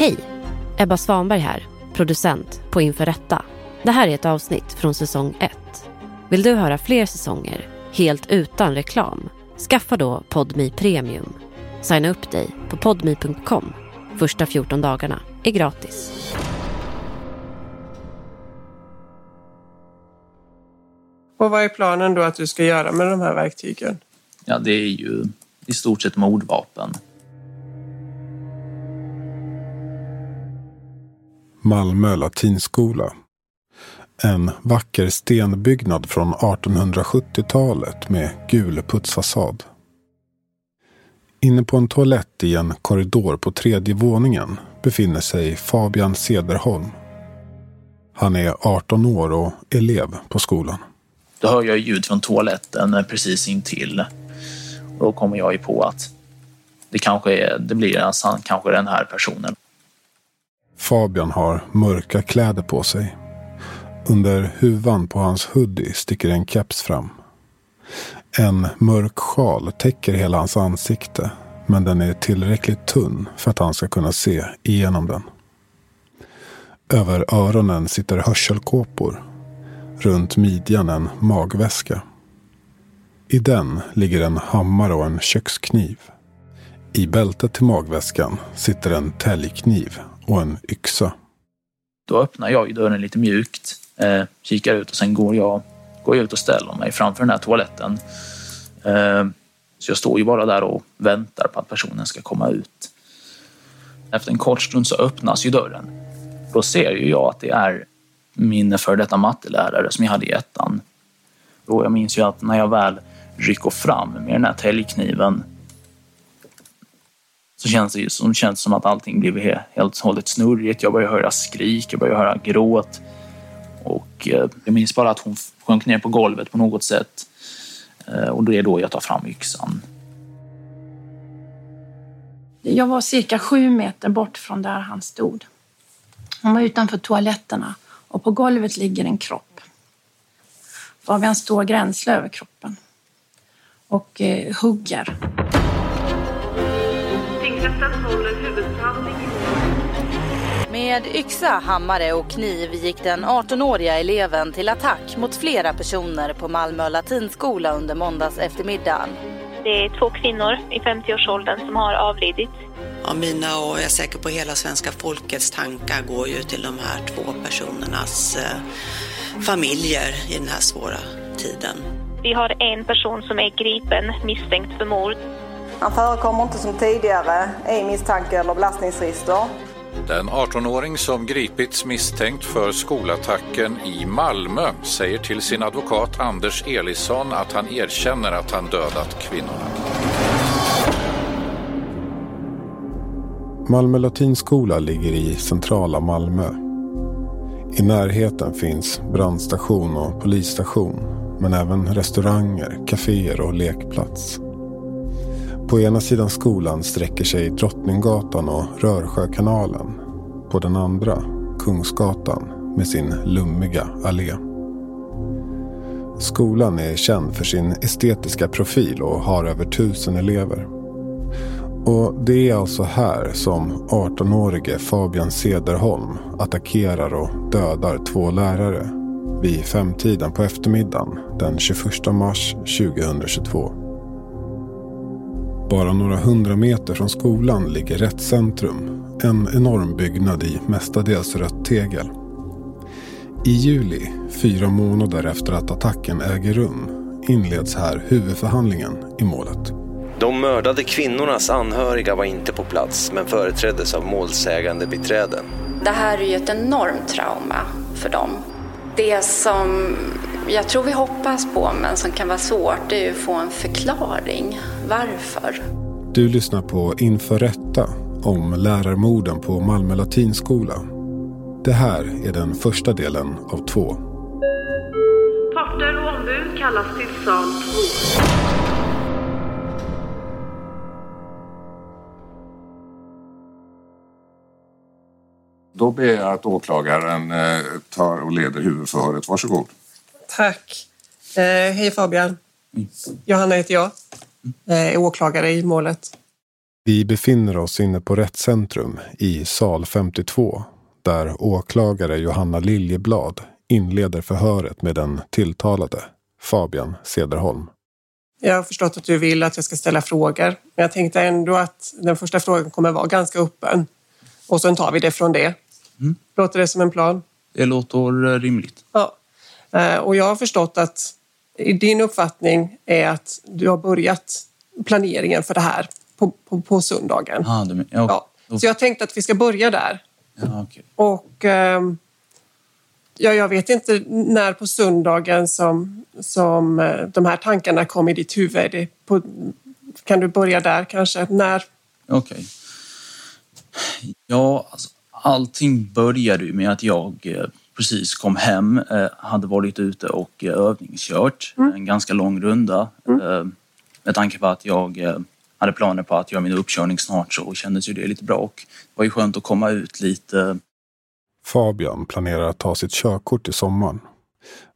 Hej! Ebba Svanberg här, producent på Inför Rätta. Det här är ett avsnitt från säsong 1. Vill du höra fler säsonger, helt utan reklam? Skaffa då Podmi Premium. Signa upp dig på podmi.com. Första 14 dagarna är gratis. Och vad är planen då att du ska göra med de här verktygen? Ja, det är ju i stort sett mordvapen. Malmö latinskola. En vacker stenbyggnad från 1870-talet med gul putsfasad. Inne på en toalett i en korridor på tredje våningen befinner sig Fabian Sederholm. Han är 18 år och elev på skolan. Då hör jag ljud från toaletten precis intill. Och då kommer jag ju på att det kanske är, det blir alltså, kanske den här personen. Fabian har mörka kläder på sig. Under huvan på hans hoodie sticker en keps fram. En mörk sjal täcker hela hans ansikte. Men den är tillräckligt tunn för att han ska kunna se igenom den. Över öronen sitter hörselkåpor. Runt midjan en magväska. I den ligger en hammare och en kökskniv. I bältet till magväskan sitter en täljkniv och en yxa. Då öppnar jag dörren lite mjukt, eh, kikar ut och sen går jag, går jag ut och ställer mig framför den här toaletten. Eh, så jag står ju bara där och väntar på att personen ska komma ut. Efter en kort stund så öppnas ju dörren. Då ser ju jag att det är min före detta mattelärare som jag hade i ettan. Och jag minns ju att när jag väl rycker fram med den här täljkniven så känns det som, känns som att allting blev helt och hållet snurrigt. Jag började höra skrik, jag började höra gråt. Och eh, jag minns bara att hon sjönk ner på golvet på något sätt. Eh, och det är då jag tar fram yxan. Jag var cirka sju meter bort från där han stod. Han var utanför toaletterna och på golvet ligger en kropp. Fabian står gränsle över kroppen och eh, hugger. Med yxa, hammare och kniv gick den 18-åriga eleven till attack mot flera personer på Malmö latinskola under måndags eftermiddagen. Det är två kvinnor i 50-årsåldern som har avlidit. Ja, mina och jag är säker på hela svenska folkets tankar går ju till de här två personernas eh, familjer i den här svåra tiden. Vi har en person som är gripen misstänkt för mord. Han förekommer inte som tidigare i misstanke eller belastningsregister. Den 18-åring som gripits misstänkt för skolattacken i Malmö säger till sin advokat Anders Elisson att han erkänner att han dödat kvinnorna. Malmö latinskola ligger i centrala Malmö. I närheten finns brandstation och polisstation. Men även restauranger, kaféer och lekplats. På ena sidan skolan sträcker sig Drottninggatan och Rörsjökanalen. På den andra Kungsgatan med sin lummiga allé. Skolan är känd för sin estetiska profil och har över tusen elever. Och det är alltså här som 18-årige Fabian Sederholm attackerar och dödar två lärare vid femtiden på eftermiddagen den 21 mars 2022. Bara några hundra meter från skolan ligger Rättscentrum. En enorm byggnad i mestadels rött tegel. I juli, fyra månader efter att attacken äger rum, inleds här huvudförhandlingen i målet. De mördade kvinnornas anhöriga var inte på plats men företräddes av målsägande biträden. Det här är ju ett enormt trauma för dem. Det som jag tror vi hoppas på men som kan vara svårt det är att få en förklaring. Varför? Du lyssnar på Inför rätta om lärarmorden på Malmö latinskola. Det här är den första delen av två. Parter och ombud kallas till sal 2. Då ber jag att åklagaren eh, tar och leder huvudförhöret. Varsågod. Tack. Eh, hej Fabian. Johanna heter jag. Eh, är åklagare i målet. Vi befinner oss inne på Rättscentrum i sal 52 där åklagare Johanna Liljeblad inleder förhöret med den tilltalade, Fabian Cederholm. Jag har förstått att du vill att jag ska ställa frågor, men jag tänkte ändå att den första frågan kommer vara ganska öppen. Och sen tar vi det från det. Mm. Låter det som en plan? Det låter rimligt. Ja. Eh, Och jag har förstått att din uppfattning är att du har börjat planeringen för det här på, på, på söndagen. Ah, du, ja, Ja. Så jag tänkte att vi ska börja där. ja, okej. Och ehm, ja, jag vet inte när på söndagen som, som eh, de här tankarna kom i ditt huvud. Det På, kan du börja där kanske? När? Okej. Ja, alltså, allting började ju med att jag eh, precis kom hem, eh, hade varit ute och eh, övningskört en ganska lång runda. Eh, med tanke på att jag hade planer på att göra min uppkörning snart så kändes ju det lite bra och det var ju skönt att komma ut lite. Fabian planerar att ta sitt körkort i sommaren.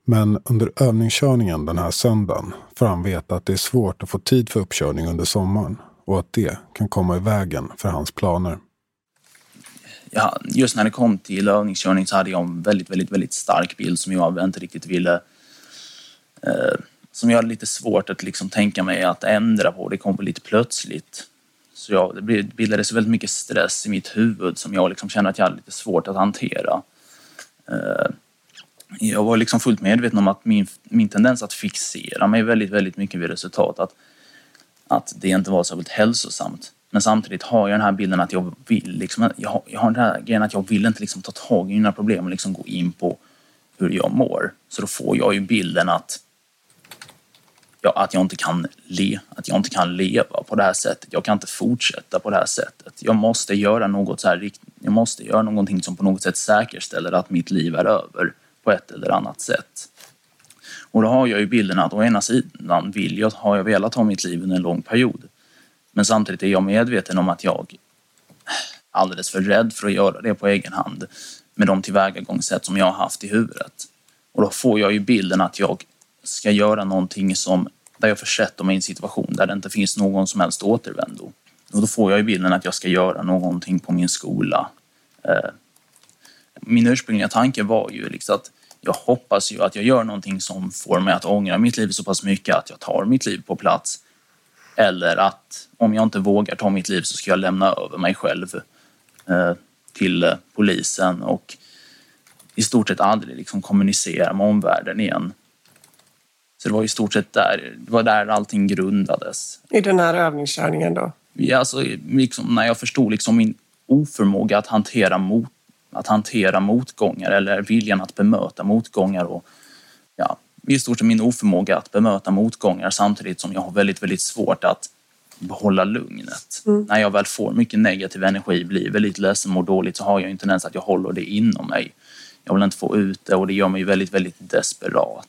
Men under övningskörningen den här söndagen får han veta att det är svårt att få tid för uppkörning under sommaren och att det kan komma i vägen för hans planer. Ja, just när det kom till övningskörning så hade jag en väldigt, väldigt, väldigt stark bild som jag inte riktigt ville eh, som jag hade lite svårt att liksom tänka mig att ändra på. Det kom lite plötsligt. Så jag, det bildades väldigt mycket stress i mitt huvud som jag liksom kände att jag hade lite svårt att hantera. Eh, jag var liksom fullt medveten om att min, min tendens att fixera mig väldigt, väldigt mycket vid resultat, att, att det inte var särskilt hälsosamt. Men samtidigt har jag den här bilden att jag vill, liksom, jag, har, jag har den här grejen att jag vill inte liksom ta tag i mina problem och liksom gå in på hur jag mår. Så då får jag ju bilden att ja, att jag inte kan le, att jag inte kan leva på det här sättet. Jag kan inte fortsätta på det här sättet. Jag måste göra något så här Jag måste göra någonting som på något sätt säkerställer att mitt liv är över på ett eller annat sätt. Och då har jag ju bilden att å ena sidan vill jag, har jag velat ha mitt liv under en lång period. Men samtidigt är jag medveten om att jag är alldeles för rädd för att göra det på egen hand med de tillvägagångssätt som jag har haft i huvudet. Och då får jag ju bilden att jag ska göra någonting som, där jag försätter mig i en situation där det inte finns någon som helst återvändo. Och då får jag ju bilden att jag ska göra någonting på min skola. Eh, min ursprungliga tanke var ju liksom att jag hoppas ju att jag gör någonting som får mig att ångra mitt liv så pass mycket att jag tar mitt liv på plats. Eller att om jag inte vågar ta mitt liv så ska jag lämna över mig själv eh, till eh, polisen och i stort sett aldrig liksom kommunicera med omvärlden igen. Så det var i stort sett där, det var där allting grundades. I den här övningskörningen då? Ja, alltså, liksom, när jag förstod liksom min oförmåga att hantera, mot, att hantera motgångar eller viljan att bemöta motgångar och i stort sett min oförmåga att bemöta motgångar samtidigt som jag har väldigt, väldigt svårt att behålla lugnet. När jag väl får mycket negativ energi, blir väldigt ledsen, mår dåligt så har jag en tendens att jag håller det inom mig. Jag vill inte få ut det och det gör mig väldigt, väldigt desperat.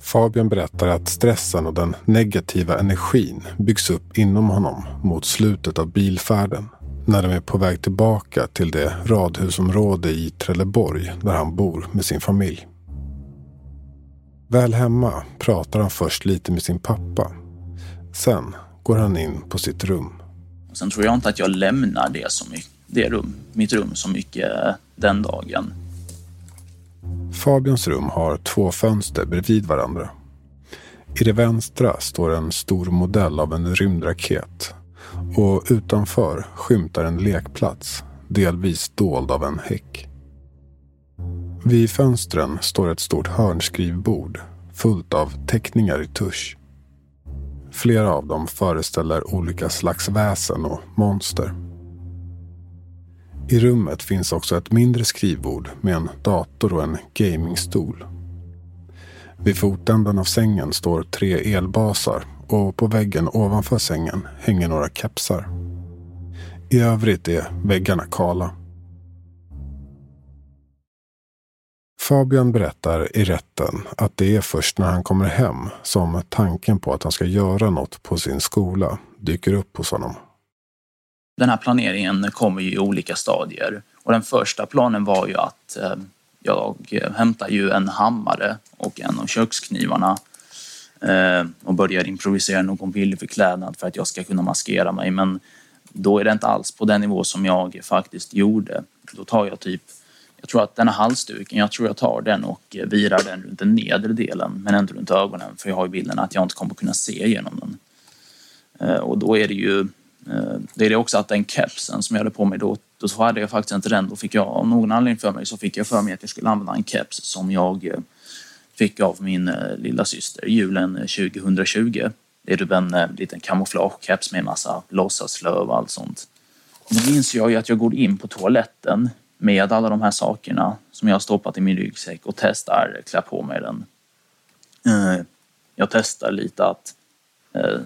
Fabian berättar att stressen och den negativa energin byggs upp inom honom mot slutet av bilfärden. När de är på väg tillbaka till det radhusområde i Trelleborg där han bor med sin familj. Väl hemma pratar han först lite med sin pappa. Sen går han in på sitt rum. Sen tror jag inte att jag lämnar det, så mycket, det rum, mitt rum så mycket eh, den dagen. Fabians rum har två fönster bredvid varandra. I det vänstra står en stor modell av en rymdraket och utanför skymtar en lekplats, delvis dold av en häck. Vid fönstren står ett stort hörnskrivbord fullt av teckningar i tusch. Flera av dem föreställer olika slags väsen och monster. I rummet finns också ett mindre skrivbord med en dator och en gamingstol. Vid fotändan av sängen står tre elbasar och på väggen ovanför sängen hänger några kepsar. I övrigt är väggarna kala. Fabian berättar i rätten att det är först när han kommer hem som tanken på att han ska göra något på sin skola dyker upp hos honom. Den här planeringen kommer ju i olika stadier. Och den första planen var ju att eh, jag eh, hämtar ju en hammare och en av köksknivarna Eh, och börjar improvisera någon billig förklädnad för att jag ska kunna maskera mig. Men då är det inte alls på den nivå som jag faktiskt gjorde. Då tar jag typ, jag tror att den här halsduken, jag tror jag tar den och virar den runt den nedre delen men ändå runt ögonen för jag har ju bilden att jag inte kommer kunna se igenom den. Eh, och då är det ju, eh, det är det också att den kepsen som jag hade på mig då, då hade jag faktiskt inte den. Då fick jag, av någon anledning för mig så fick jag för mig att jag skulle använda en keps som jag eh, fick av min eh, lilla syster julen eh, 2020. Det är typ en eh, liten kamouflagekeps med en massa låtsaslöv och allt sånt. Nu minns jag ju att jag går in på toaletten med alla de här sakerna som jag har stoppat i min ryggsäck och testar klä på mig den. Jag testar lite att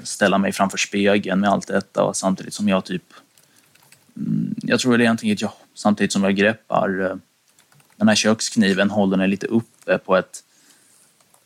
ställa mig framför spegeln med allt detta och samtidigt som jag typ... Mm, jag tror det är egentligen att jag samtidigt som jag greppar den här kökskniven håller den lite uppe på ett...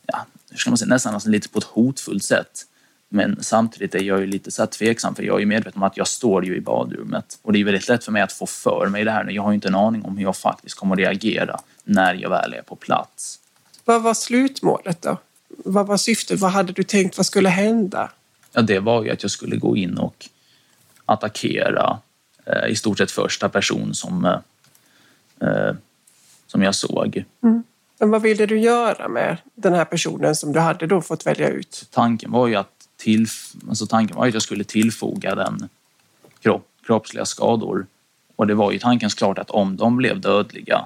Ja, hur ska man säga? Nästan alltså lite på ett hotfullt sätt. Men samtidigt är jag ju lite så tveksam för jag är ju medveten om att jag står ju i badrummet och det är väldigt lätt för mig att få för mig det här. Jag har ju inte en aning om hur jag faktiskt kommer att reagera när jag väl är på plats. Vad var slutmålet då? vad var syftet? Vad hade du tänkt? Vad skulle hända? Ja, det var ju att jag skulle gå in och attackera eh, i stort sett första person som, eh, eh, som jag såg. Mm. Men vad ville du göra med den här personen som du hade då fått välja ut? Tanken var ju att, tillf alltså tanken var att jag skulle tillfoga den kropp, kroppsliga skador. Och det var ju tankens klart att om de blev dödliga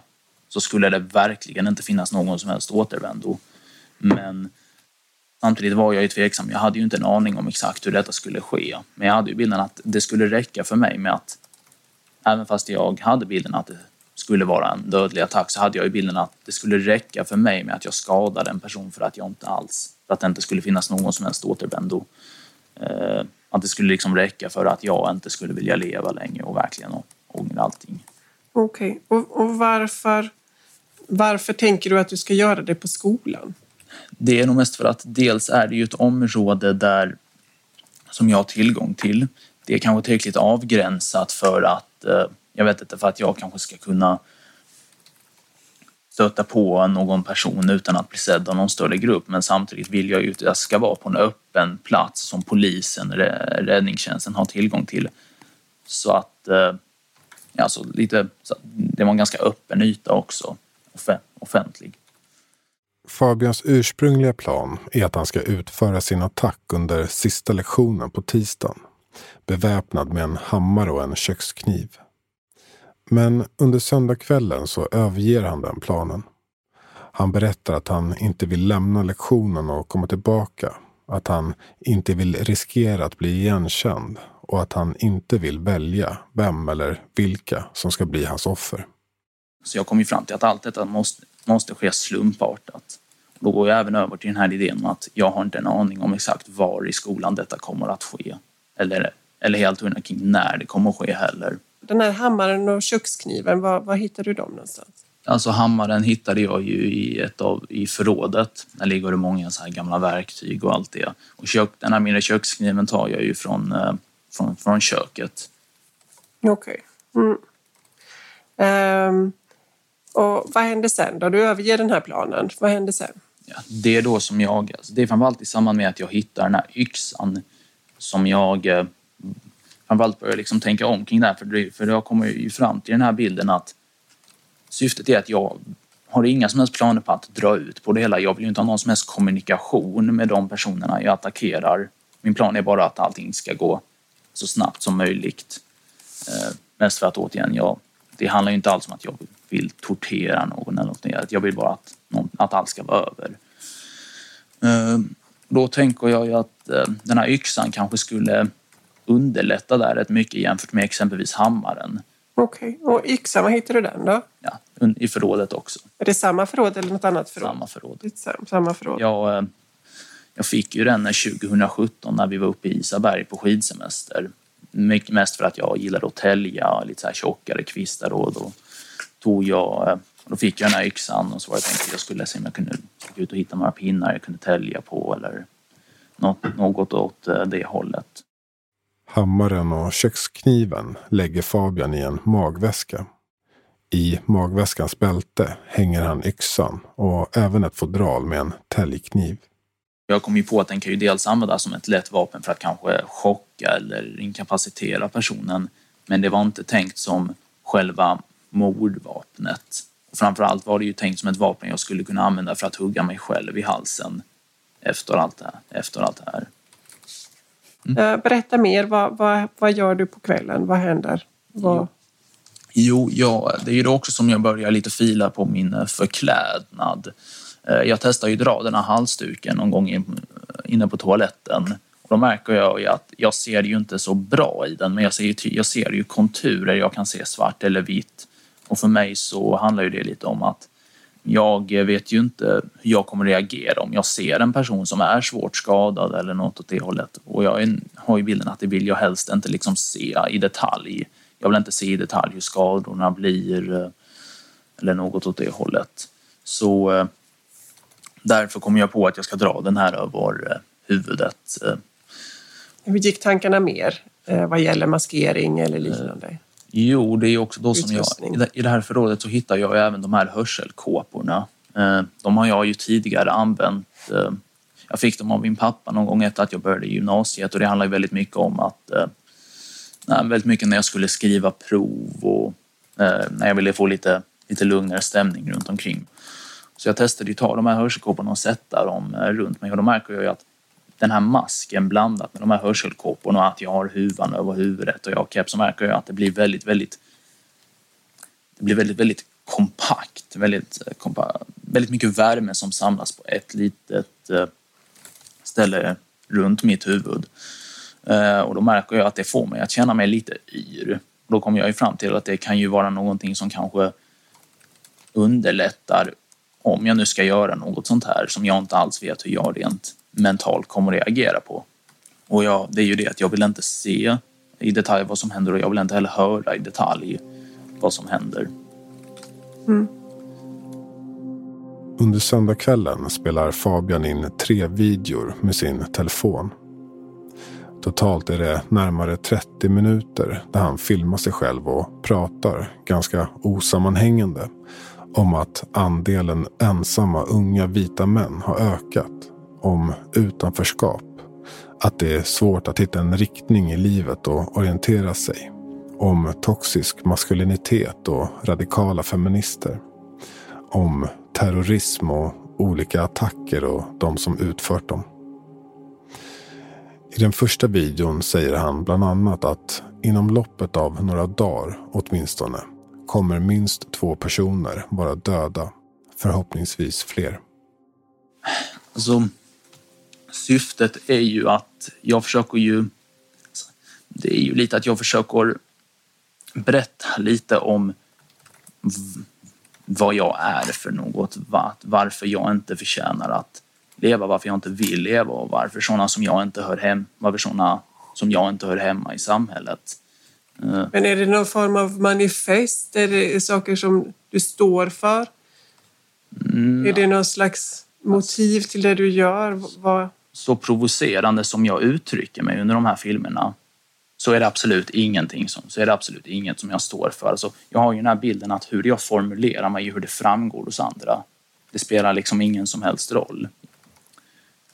så skulle det verkligen inte finnas någon som helst återvändo. Men samtidigt var jag ju tveksam. Jag hade ju inte en aning om exakt hur detta skulle ske. Men jag hade ju bilden att det skulle räcka för mig med att även fast jag hade bilden att det skulle vara en dödlig attack så hade jag ju bilden att det skulle räcka för mig med att jag skadade en person för att jag inte alls, för att det inte skulle finnas någon som helst återvändo. Eh, att det skulle liksom räcka för att jag inte skulle vilja leva länge och verkligen ångra allting. Okej, okay. och, och varför, varför tänker du att du ska göra det på skolan? Det är nog mest för att dels är det ju ett område där som jag har tillgång till. Det är kanske tillräckligt avgränsat för att, eh, jag vet inte, för att jag kanske ska kunna stöta på någon person utan att bli sedd av någon större grupp. Men samtidigt vill jag ju att jag ska vara på en öppen plats som polisen, räddningstjänsten har tillgång till. Så att, alltså lite, det var en ganska öppen yta också, offentlig. Fabians ursprungliga plan är att han ska utföra sin attack under sista lektionen på tisdagen. Beväpnad med en hammare och en kökskniv. Men under söndagskvällen så överger han den planen. Han berättar att han inte vill lämna lektionen och komma tillbaka. Att han inte vill riskera att bli igenkänd och att han inte vill välja vem eller vilka som ska bli hans offer. Så jag kom ju fram till att allt detta måste, måste ske slumpartat. Då går jag även över till den här idén om att jag har inte en aning om exakt var i skolan detta kommer att ske. Eller, eller helt hundra kring när det kommer att ske heller. Den här hammaren och kökskniven, var, var hittar du dem någonstans? Alltså hammaren hittade jag ju i, ett av, i förrådet. Där ligger det många så här gamla verktyg och allt det. Och kök, den här mindre kökskniven tar jag ju från, eh, från, från köket. Okej. Okay. Mm. Um, och vad händer sen då? Du överger den här planen. Vad händer sen? Ja, det är då som jag, alltså det är framförallt i samband med att jag hittar den här yxan som jag eh, framförallt börjar liksom tänka om kring det här. För, det, för jag kommer ju fram till den här bilden att syftet är att jag har inga som helst planer på att dra ut på det hela. Jag vill ju inte ha någon som helst kommunikation med de personerna jag attackerar. Min plan är bara att allting ska gå så snabbt som möjligt. Eh, mest för att återigen, jag, det handlar ju inte alls om att jag vill tortera någon eller något. Jag vill bara att, att allt ska vara över. Eh, då tänker jag ju att eh, den här yxan kanske skulle underlätta där rätt mycket jämfört med exempelvis hammaren. Okej, okay. och yxan, var hittar du den då? Ja, i förrådet också. Är det samma förråd eller något annat förråd? Samma förråd. Samma förråd. Jag, eh, jag fick ju den 2017 när vi var uppe i Isaberg på skidsemester. Mycket mest för att jag gillade att tälja lite så här tjockare kvistar och då tog jag, eh, då fick jag den här yxan och så var tänkt att jag skulle se om jag kunde gå ut och hitta några pinnar jag kunde tälja på eller något, något åt eh, det hållet. Hammaren och kökskniven lägger Fabian i en magväska. I magväskans bälte hänger han yxan och även ett fodral med en täljkniv. Jag kom ju på att den kan ju dels användas som ett lätt vapen för att kanske chocka eller inkapacitera personen. Men det var inte tänkt som själva mordvapnet. Och framförallt var det ju tänkt som ett vapen jag skulle kunna använda för att hugga mig själv i halsen efter allt det här. Efter allt det här. Mm. Berätta mer, vad, vad, vad gör du på kvällen? Vad händer? Vad... Jo, ja, det är ju då också som jag börjar lite fila på min eh, förklädnad. Eh, jag testar ju dra den här halsduken någon gång inne på toaletten. Och då märker jag ju att jag ser ju inte så bra i den men jag ser jag ser ju konturer, jag kan se svart eller vitt. Och för mig så handlar ju det lite om att jag vet ju inte hur jag kommer reagera om jag ser en person som är svårt skadad eller något åt det hållet. Och jag har ju bilden att det vill jag helst inte liksom se i detalj. Jag vill inte se i detalj hur skadorna blir eh, eller något åt det hållet. Så eh, därför kommer jag på att jag ska dra den här över eh, huvudet. Hur gick tankarna mer vad gäller maskering eller liknande? Jo, det är också då som jag... I det här förrådet så hittar jag även de här hörselkåporna. De har jag ju tidigare använt. Jag fick dem av min pappa någon gång efter att jag började gymnasiet och det handlar ju väldigt mycket om att nej, väldigt mycket när jag skulle skriva prov och eh, när jag ville få lite, lite lugnare stämning runt omkring. Så jag testade att ta de här hörselkåporna och sätta dem eh, runt mig och då märker jag ju att den här masken blandat med de här hörselkåporna och att jag har huvan över huvudet och jag har keps så märker jag att det blir väldigt, väldigt det blir väldigt, väldigt kompakt, väldigt, eh, kompa, väldigt mycket värme som samlas på ett litet eh, ställe runt mitt huvud. Eh, och då märker jag att det får mig att känna mig lite yr. Då kommer jag ju fram till att det kan ju vara någonting som kanske underlättar om jag nu ska göra något sånt här som jag inte alls vet hur jag rent mentalt kommer att reagera på. Och jag, det är ju det att jag vill inte se i detalj vad som händer och jag vill inte heller höra i detalj vad som händer. Mm. Under söndagskvällen spelar Fabian in tre videor med sin telefon. Totalt är det närmare 30 minuter där han filmar sig själv och pratar ganska osammanhängande om att andelen ensamma unga vita män har ökat. Om utanförskap. Att det är svårt att hitta en riktning i livet och orientera sig. Om toxisk maskulinitet och radikala feminister. Om terrorism och olika attacker och de som utfört dem. I den första videon säger han bland annat att inom loppet av några dagar åtminstone kommer minst två personer vara döda. Förhoppningsvis fler. Alltså, syftet är ju att jag försöker ju... Det är ju lite att jag försöker berätta lite om vad jag är för något. Varför jag inte förtjänar att leva, varför jag inte vill leva och varför sådana som jag inte hör hem, varför sådana som jag inte hör hemma i samhället. Eh. Men är det någon form av manifest? Är det saker som du står för? Mm. Är det någon slags motiv till det du gör? Vad... Så provocerande som jag uttrycker mig under de här filmerna så är det absolut ingenting som, så är det absolut inget som jag står för. Alltså, jag har ju den här bilden att hur jag formulerar mig, hur det framgår hos andra, det spelar liksom ingen som helst roll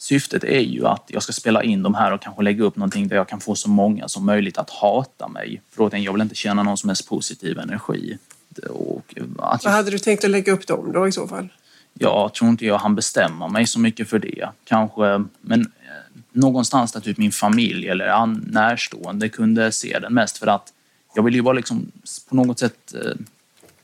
syftet är ju att jag ska spela in de här och kanske lägga upp någonting där jag kan få så många som möjligt att hata mig. För jag vill inte känna någon som helst positiv energi. Och att Vad hade du tänkt att lägga upp dem då i så fall? Jag tror inte jag han bestämma mig så mycket för det. Kanske, men eh, någonstans där typ min familj eller närstående kunde se den mest för att jag vill ju bara liksom på något sätt eh,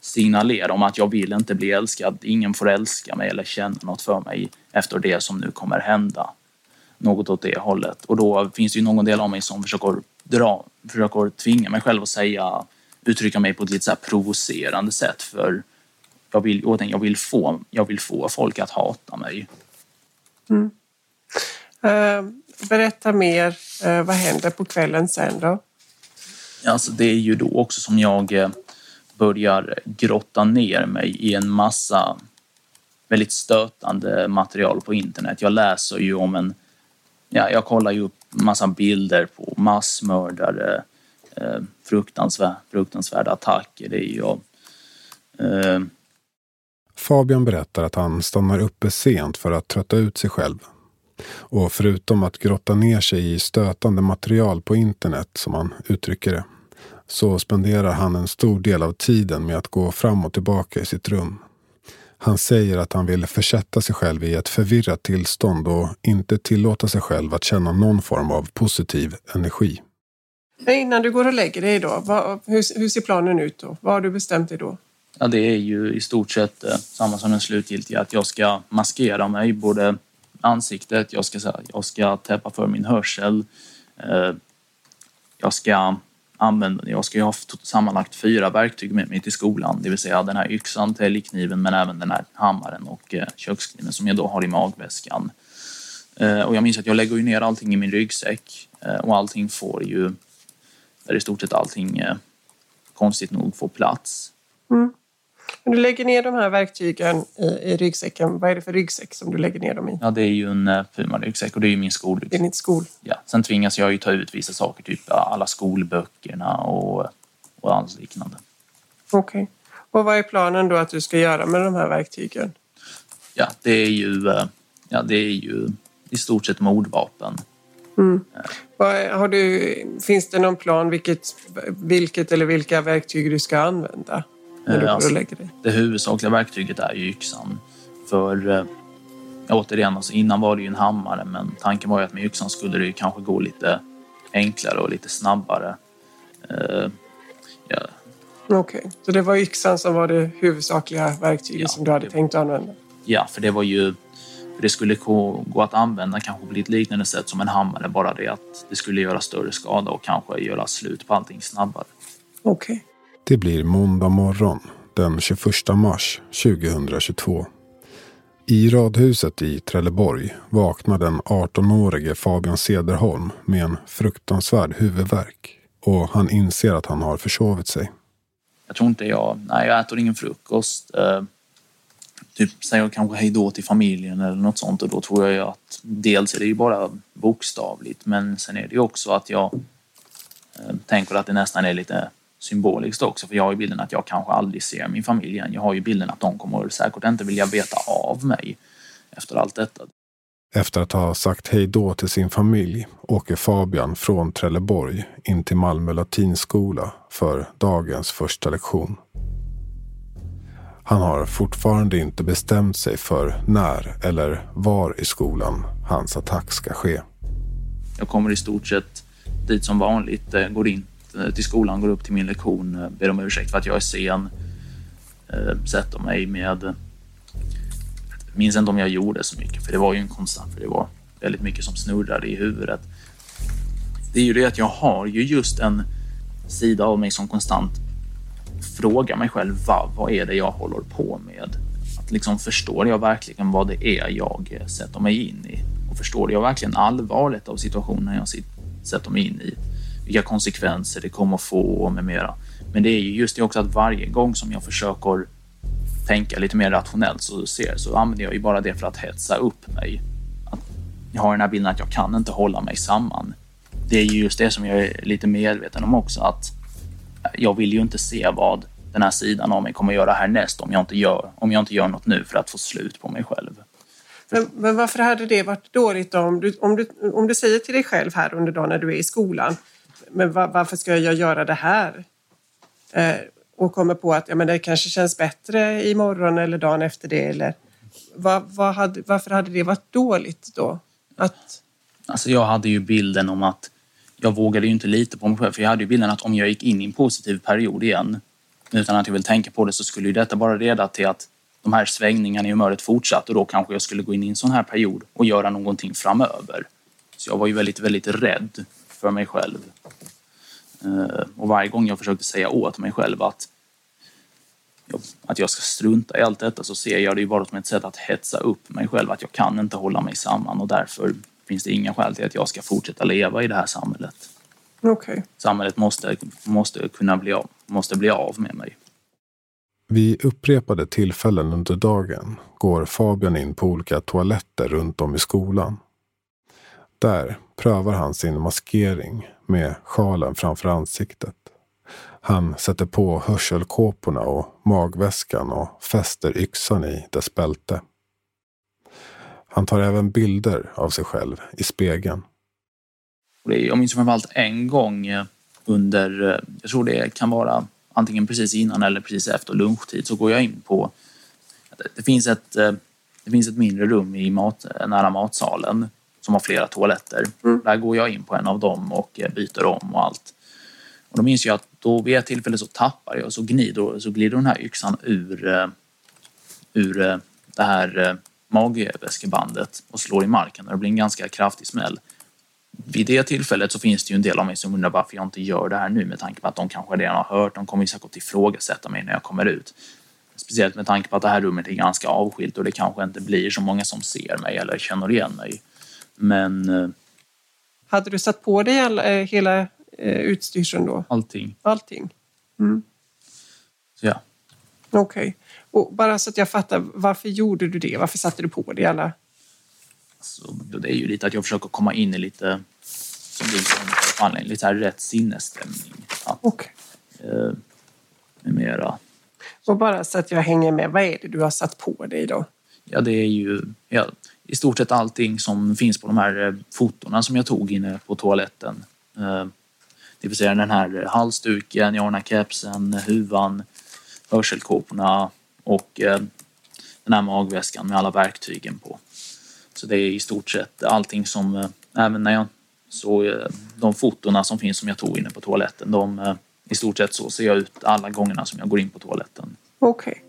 signalera om att jag vill inte bli älskad. Ingen får älska mig eller känna något för mig efter det som nu kommer hända. Något åt det hållet. Och då finns det ju någon del av mig som försöker dra, försöker tvinga mig själv att säga, uttrycka mig på ett lite så provocerande sätt för jag vill, jag vill, få, jag vill få folk att hata mig. Mm. Uh, berätta mer, uh, vad händer på kvällen sen då? Alltså det är ju då också som jag uh, börjar grotta ner mig i en massa väldigt stötande material på internet. Jag läser ju om en... Ja, jag kollar ju upp massa bilder på massmördare, eh, fruktansvärda, fruktansvärda attacker. Det är ju... Eh... Fabian berättar att han stannar uppe sent för att trötta ut sig själv. Och förutom att grotta ner sig i stötande material på internet, som han uttrycker det, så spenderar han en stor del av tiden med att gå fram och tillbaka i sitt rum. Han säger att han vill försätta sig själv i ett förvirrat tillstånd och inte tillåta sig själv att känna någon form av positiv energi. Innan du går och lägger dig då, vad, hur, hur, ser planen ut då? Vad har du bestämt dig då? Ja, det är ju i stort sett eh, samma som den slutgiltiga, att jag ska maskera mig, både ansiktet, jag ska, jag ska täppa för min hörsel, eh, jag ska använda, jag ska ju ha sammanlagt fyra verktyg med mig till skolan, det vill säga den här yxan, täljkniven men även den här hammaren och eh, kökskniven som jag då har i magväskan. Eh, och jag minns att jag lägger ju ner allting i min ryggsäck eh, och allting får ju, där i stort sett allting eh, konstigt nog får plats. Mm. Men du lägger ner de här verktygen i, i ryggsäcken. Vad är det för ryggsäck som du lägger ner dem i? Ja, det är ju en Puma-ryggsäck och det är ju min skolryggsäck. Det är din skol? Ja. Sen tvingas jag ju ta ut vissa saker, typ alla skolböckerna och, och allt liknande. Okej. Okay. Och vad är planen då att du ska göra med de här verktygen? Ja, det är ju, ja, det är ju i stort sett mordvapen. Mm. Har du, finns det någon plan vilket, vilket eller vilka verktyg du ska använda? När du Eh, alltså, lägger dig? Det huvudsakliga verktyget är ju yxan. För eh, återigen, alltså innan var det ju en hammare men tanken var ju att med yxan skulle det ju kanske gå lite enklare och lite snabbare. Eh, ja. Okej, okay. så det var yxan som var det huvudsakliga verktyget ja, som du hade det, tänkt att använda? Ja, för det var ju det skulle gå, gå att använda kanske på ett liknande sätt som en hammare, bara det att det skulle göra större skada och kanske göra slut på allting snabbare. Okej. Okay. Det blir måndag morgon den 21 mars 2022. I radhuset i Trelleborg vaknar den 18-årige Fabian Sederholm med en fruktansvärd huvudvärk. Och han inser att han har försovit sig. Jag tror inte jag... Nej, jag äter ingen frukost. Eh, typ säger kanske hej då till familjen eller något sånt och då tror jag ju att dels är det ju bara bokstavligt men sen är det ju också att jag eh, tänker att det nästan är lite symboliskt också för jag har ju bilden att jag kanske aldrig ser min familj igen. Jag har ju bilden att de kommer säkert inte vilja veta av mig efter allt detta. Efter att ha sagt hej då till sin familj åker Fabian från Trelleborg in till Malmö latinskola för dagens första lektion. Han har fortfarande inte bestämt sig för när eller var i skolan hans attack ska ske. Jag kommer i stort sett dit som vanligt, eh, går in Eh, till skolan, går upp till min lektion, eh, ber om ursäkt för att jag är sen, eh, sätter mig med... Jag minns inte om jag gjorde så mycket, för det var ju en konstant, för det var väldigt mycket som snurrade i huvudet. Det är ju det att jag har ju just en sida av mig som konstant frågar mig själv vad, vad är det jag håller på med? Att liksom förstår jag verkligen vad det är jag sätter mig in i? Och förstår jag verkligen allvaret av situationen jag sätter mig in i? Vilka konsekvenser det kommer att få och med mera. Men det är ju just det också att varje gång som jag försöker tänka lite mer rationellt så, ser, så använder jag ju bara det för att hetsa upp mig. Att jag har den här bilden att jag kan inte hålla mig samman. Det är ju just det som jag är lite medveten om också att jag vill ju inte se vad den här sidan av mig kommer göra härnäst om jag inte gör, om jag inte gör något nu för att få slut på mig själv. Men, men varför hade det varit dåligt om du, om, du, om du säger till dig själv här under dagen när du är i skolan men varför ska jag göra det här? Eh, och kommer på att ja, men det kanske känns bättre imorgon eller dagen efter det. Eller, vad, vad hade, varför hade det varit dåligt då? Att... Alltså jag hade ju bilden om att jag vågade ju inte lita på mig själv. För jag hade ju bilden att om jag gick in i en positiv period igen utan att jag vill tänka på det så skulle ju detta bara leda till att de här svängningarna i humöret fortsatte och då kanske jag skulle gå in i en sån här period och göra någonting framöver. Så jag var ju väldigt, väldigt rädd för mig själv. Eh, och varje gång jag försökte säga åt mig själv att, att jag ska strunta i allt detta så ser jag det ju bara som ett sätt att hetsa upp mig själv. Att jag kan inte hålla mig samman och därför finns det inga skäl till att jag ska fortsätta leva i det här samhället. Okay. Samhället måste, måste kunna bli av, måste bli av med mig. Vid upprepade tillfällen under dagen går Fabian in på olika toaletter runt om i skolan. Där prövar han sin maskering med sjalen framför ansiktet. Han sätter på hörselkåporna och magväskan och fäster yxan i dess bälte. Han tar även bilder av sig själv i spegeln. Jag minns framförallt en gång eh, under, eh, jag tror det kan vara antingen precis innan eller precis efter lunchtid, så går jag in på, det finns ett, eh, det finns ett mindre rum i mat, nära matsalen som har flera toaletter. Mm. Där går jag in på en av dem och byter om och allt. Och då minns jag att då vid ett tillfälle så tappar jag och så glider, så glider den här yxan ur, ur det här magväskebandet och slår i marken och det blir en ganska kraftig smäll. Vid det tillfället så finns det ju en del av mig som undrar varför jag inte gör det här nu med tanke på att de kanske redan har hört, de kommer säkert ifrågasätta mig när jag kommer ut. Speciellt med tanke på att det här rummet är ganska avskilt och det kanske inte blir så många som ser mig eller känner igen mig. Men... Eh, Hade du satt på dig all, eh, hela eh, utstyrseln då? Allting. Allting? Mm. Så ja. Okej. Okay. Och bara så att jag fattar, varför gjorde du det? Varför satte du på dig alla? Så det är ju lite att jag försöker komma in i lite, som du sa, lite här rätt sinnesstämning. Okej. Okay. Eh, mera. Och bara så att jag hänger med, vad är det du har satt på dig då? Ja, det är ju ja, i stort sett allting som finns på de här eh, fotona som jag tog inne på toaletten. Eh, det vill säga den här halsduken, jag har den här kepsen, huvan, hörselkåporna, och eh, den här magväskan med alla verktygen på. Så det är i stort sett allting som, även när jag såg de fotona som finns som jag tog inne på toaletten, de, i stort sett så ser jag ut alla gångerna som jag går in på toaletten. Okej. Okay.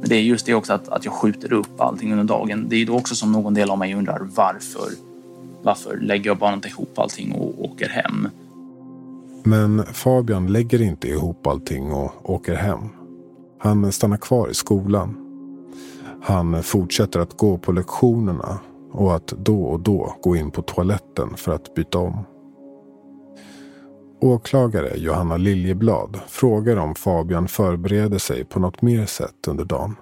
Men det är just det också att, att jag skjuter upp allting under dagen. Det är då också som någon del av mig undrar varför. Varför lägger jag bara inte ihop allting och åker hem? Men Fabian lägger inte ihop allting och åker hem. Han stannar kvar i skolan. Han fortsätter att gå på lektionerna och att då och då gå in på toaletten för att byta om. Åklagare Johanna Liljeblad frågar om Fabian förbereder sig på något mer sätt under dagen.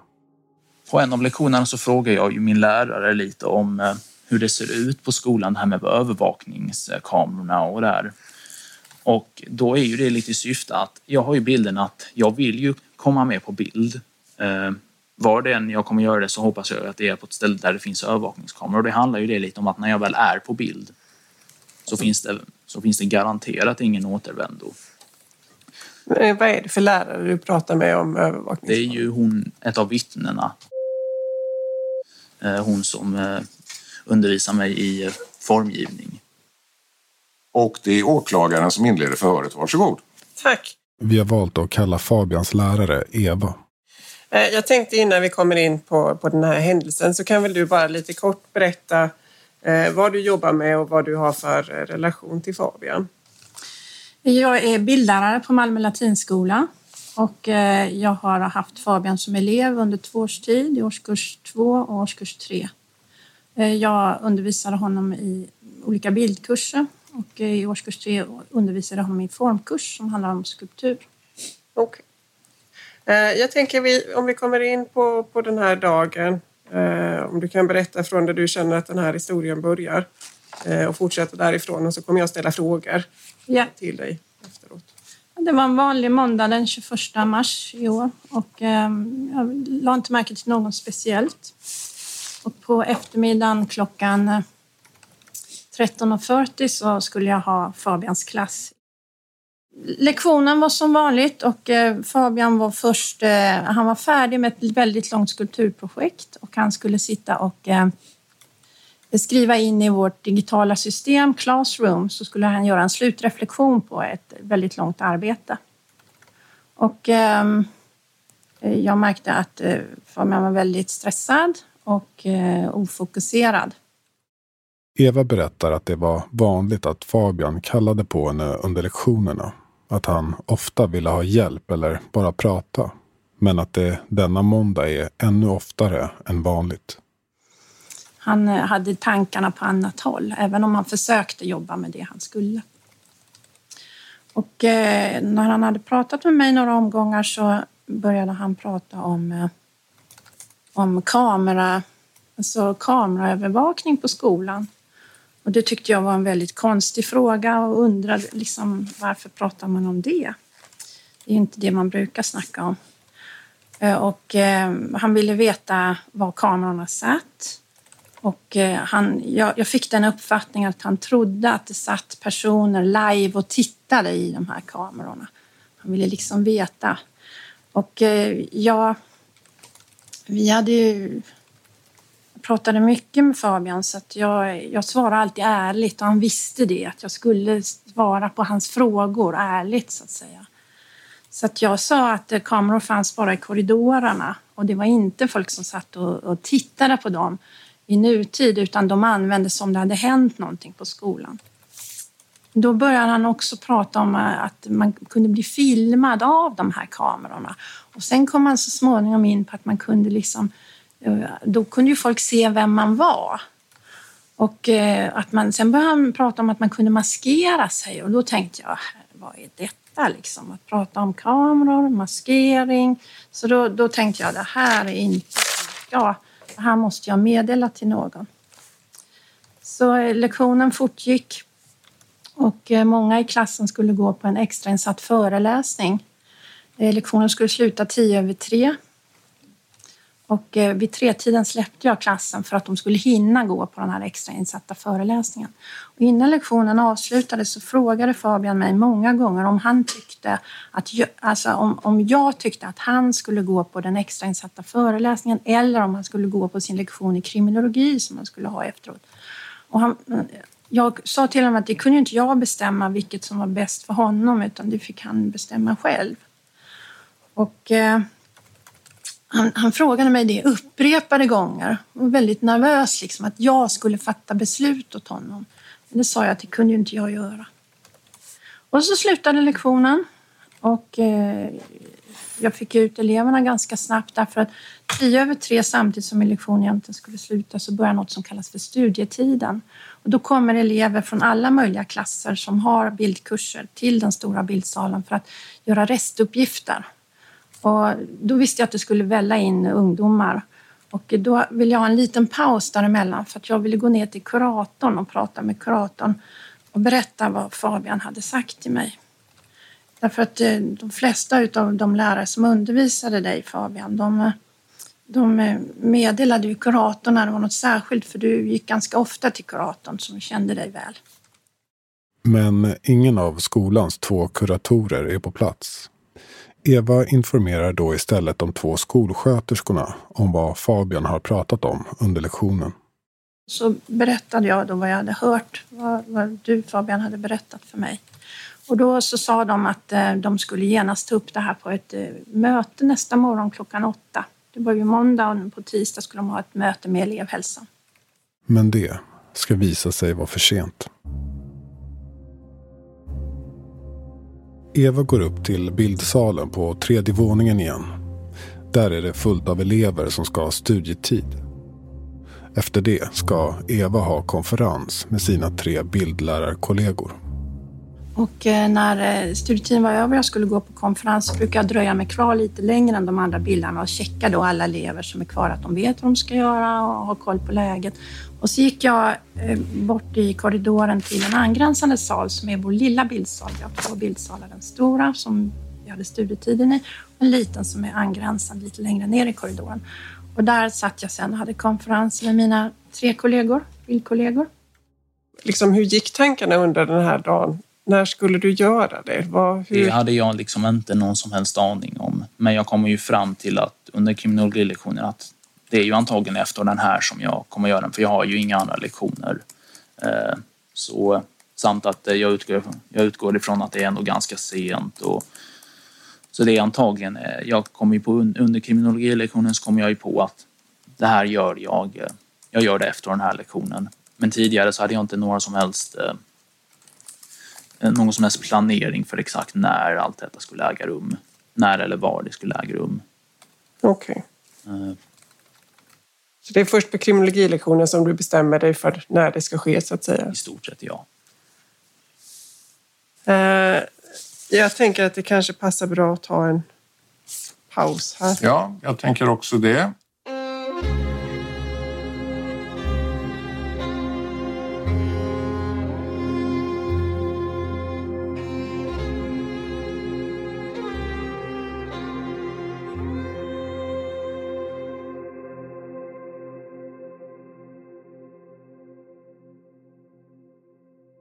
På en av lektionerna så frågar jag ju min lärare lite om eh, hur det ser ut på skolan, det här med övervakningskamerorna och där. Och då är ju det lite i syfte att jag har ju bilden att jag vill ju komma med på bild. Eh, var det än jag kommer göra det så hoppas jag att det är på ett ställe där det finns övervakningskameror. Och det handlar ju det lite om att när jag väl är på bild så finns det så finns det garanterat ingen återvändo. Eh, vad är det för lärare du pratar med om övervakning? Det är ju hon, ett av vittnena. Eh, hon som eh, undervisar mig i formgivning. Och det är åklagaren som inleder förhöret. Varsågod. Tack. Vi har valt att kalla Fabians lärare Eva. Jag tänkte innan vi kommer in på, på den här händelsen så kan väl du bara lite kort berätta vad du jobbar med och vad du har för eh, relation till Fabian. Jag är bildlärare på Malmö latinskola och eh, jag har haft Fabian som elev under två års tid, i årskurs två och årskurs tre. Jag undervisade honom i olika bildkurser och i årskurs tre undervisade jag honom i formkurs som handlar om skulptur. Okay. Jag tänker vi, om vi kommer in på, på den här dagen Eh, om du kan berätta från där du känner att den här historien börjar eh, och fortsätta därifrån och så kommer jag ställa frågor ja. till dig efteråt. Det var en vanlig måndag den 21 mars i år och eh, jag la inte märke till något speciellt. Och på eftermiddagen klockan 13.40 så skulle jag ha Fabians klass Lektionen var som vanligt och eh, Fabian var först, eh, han var färdig med ett väldigt långt skulpturprojekt och han skulle sitta och eh, skriva in i vårt digitala system Classroom så skulle han göra en slutreflektion på ett väldigt långt arbete. Och jag märkte att Fabian var väldigt stressad och ofokuserad. Eva berättar att det var vanligt att Fabian kallade på henne under lektionerna. Att han ofta ville ha hjälp eller bara prata. Men att det denna måndag är ännu oftare än vanligt. Han eh, hade tankarna på annat håll, även om han försökte jobba med det han skulle. Och eh, när han hade pratat med mig några omgångar så började han prata om, eh, om kamera, alltså kameraövervakning på skolan. Och det tyckte jag var en väldigt konstig fråga och undrade liksom, varför pratar man om det? Det är inte det man brukar snacka om. Eh, och eh, han ville veta var kamerorna satt. Och eh, han, jag, jag, fick den uppfattningen att han trodde att det satt personer live och tittade i de här kamerorna. Han ville liksom veta. Och eh, ja, Vi hade ju pratade mycket med Fabian så att jag, jag svarade alltid ärligt och han visste det, att jag skulle svara på hans frågor ärligt så att säga. Så att jag sa att eh, kameror fanns bara i korridorerna och det var inte folk som satt och, och tittade på dem i nutid utan de användes som det hade hänt någonting på skolan. Då började han också prata om eh, att man kunde bli filmad av de här kamerorna. Och sen kom han så småningom in på att man kunde liksom då kunde ju folk se vem man var. Och eh, att man, sen började han prata om att man kunde maskera sig och då tänkte jag, vad är detta liksom? Att prata om kameror, maskering. Så då, då tänkte jag, det här är inte... Ja, det här måste jag meddela till någon. Så eh, lektionen fortgick och eh, många i klassen skulle gå på en extrainsatt föreläsning. Lektionen skulle sluta tio över tre och eh, vid tretiden släppte jag klassen för att de skulle hinna gå på den här extrainsatta föreläsningen. Och innan lektionen avslutades så frågade Fabian mig många gånger om han tyckte att, alltså om, om jag tyckte att han skulle gå på den extrainsatta föreläsningen eller om han skulle gå på sin lektion i kriminologi som han skulle ha efteråt. Och han, jag sa till honom att det kunde inte jag bestämma vilket som var bäst för honom utan det fick han bestämma själv. Och eh, han, han, frågade mig det upprepade gånger och väldigt nervös liksom att jag skulle fatta beslut åt honom. Men det sa jag att det kunde ju inte jag göra. Och så slutade lektionen och eh, jag fick ut eleverna ganska snabbt därför att tio över tre samtidigt som min lektion egentligen skulle sluta så börjar något som kallas för studietiden. Och då kommer elever från alla möjliga klasser som har bildkurser till den stora bildsalen för att göra restuppgifter. Och då visste jag att det skulle välla in ungdomar. Och då ville jag ha en liten paus däremellan för att jag ville gå ner till kuratorn och prata med kuratorn och berätta vad Fabian hade sagt till mig. Därför att eh, de flesta av de lärare som undervisade dig Fabian, de, de eh, meddelade ju kuratorn när det var något särskilt för du gick ganska ofta till kuratorn som kände dig väl. Men ingen av skolans två kuratorer är på plats. Eva informerar då istället de två skolsköterskorna om vad Fabian har pratat om under lektionen. Så berättade jag då vad jag hade hört, vad, vad du Fabian hade berättat för mig. Och då så sa de att eh, de skulle genast ta upp det här på ett eh, möte nästa morgon klockan åtta. Det var ju måndag och på tisdag skulle de ha ett möte med elevhälsan. Men det ska visa sig vara för sent. Eva går upp till bildsalen på tredje våningen igen. Där är det fullt av elever som ska ha studietid. Efter det ska Eva ha konferens med sina tre bildlärarkollegor. Och eh, när eh, studietiden var över och jag skulle gå på konferens brukar jag dröja mig kvar lite längre än de andra bildarna och checka då alla elever som är kvar att de vet vad de ska göra och har koll på läget. Och så gick jag eh, bort i korridoren till en angränsande sal som är vår lilla bildsal. Vi har två bildsalar. Den stora som vi hade studietiden i och en liten som är angränsande lite längre ner i korridoren. Och där satt jag sen och hade konferens med mina tre kollegor, bildkollegor. Liksom, hur gick tankarna under den här dagen? När skulle du göra det? Vad, hur... Det hade jag liksom inte någon som helst aning om. Men jag kom ju fram till att under kriminologilektionen att det är ju antagligen efter den här som jag kommer göra den, för jag har ju inga andra lektioner. Eh, så, samt att jag utgår, jag utgår ifrån att det är ändå ganska sent. Och, så det är antagligen, eh, jag kommer ju på, under kriminologilektionen så kommer jag ju på att det här gör jag, eh, jag gör det efter den här lektionen. Men tidigare så hade jag inte några som helst eh, någon som helst planering för exakt när allt detta skulle äga rum. När eller var det skulle äga rum. Okej. Eh, Så det är först på kriminologilektionen som du bestämmer dig för när det ska ske så att säga? I stort sett ja. Eh, jag tänker att det kanske passar bra att ta en paus här. Ja, jag tänker också det.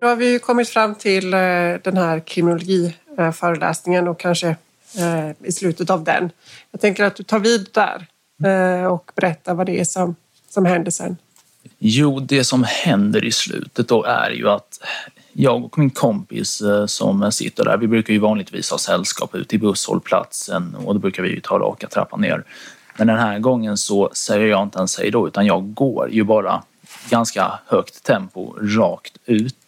Nu har vi ju kommit fram till eh, den här kriminologiföreläsningen och kanske eh, i slutet av den. Jag tänker att du tar vid där eh, och berättar vad det är som, som händer sen. Jo, det som händer i slutet då är ju att jag och min kompis som sitter där, vi brukar ju vanligtvis ha sällskap ute i busshållplatsen och då brukar vi ju ta raka trappan ner. Men den här gången så säger jag inte ens hej då utan jag går ju bara ganska högt tempo rakt ut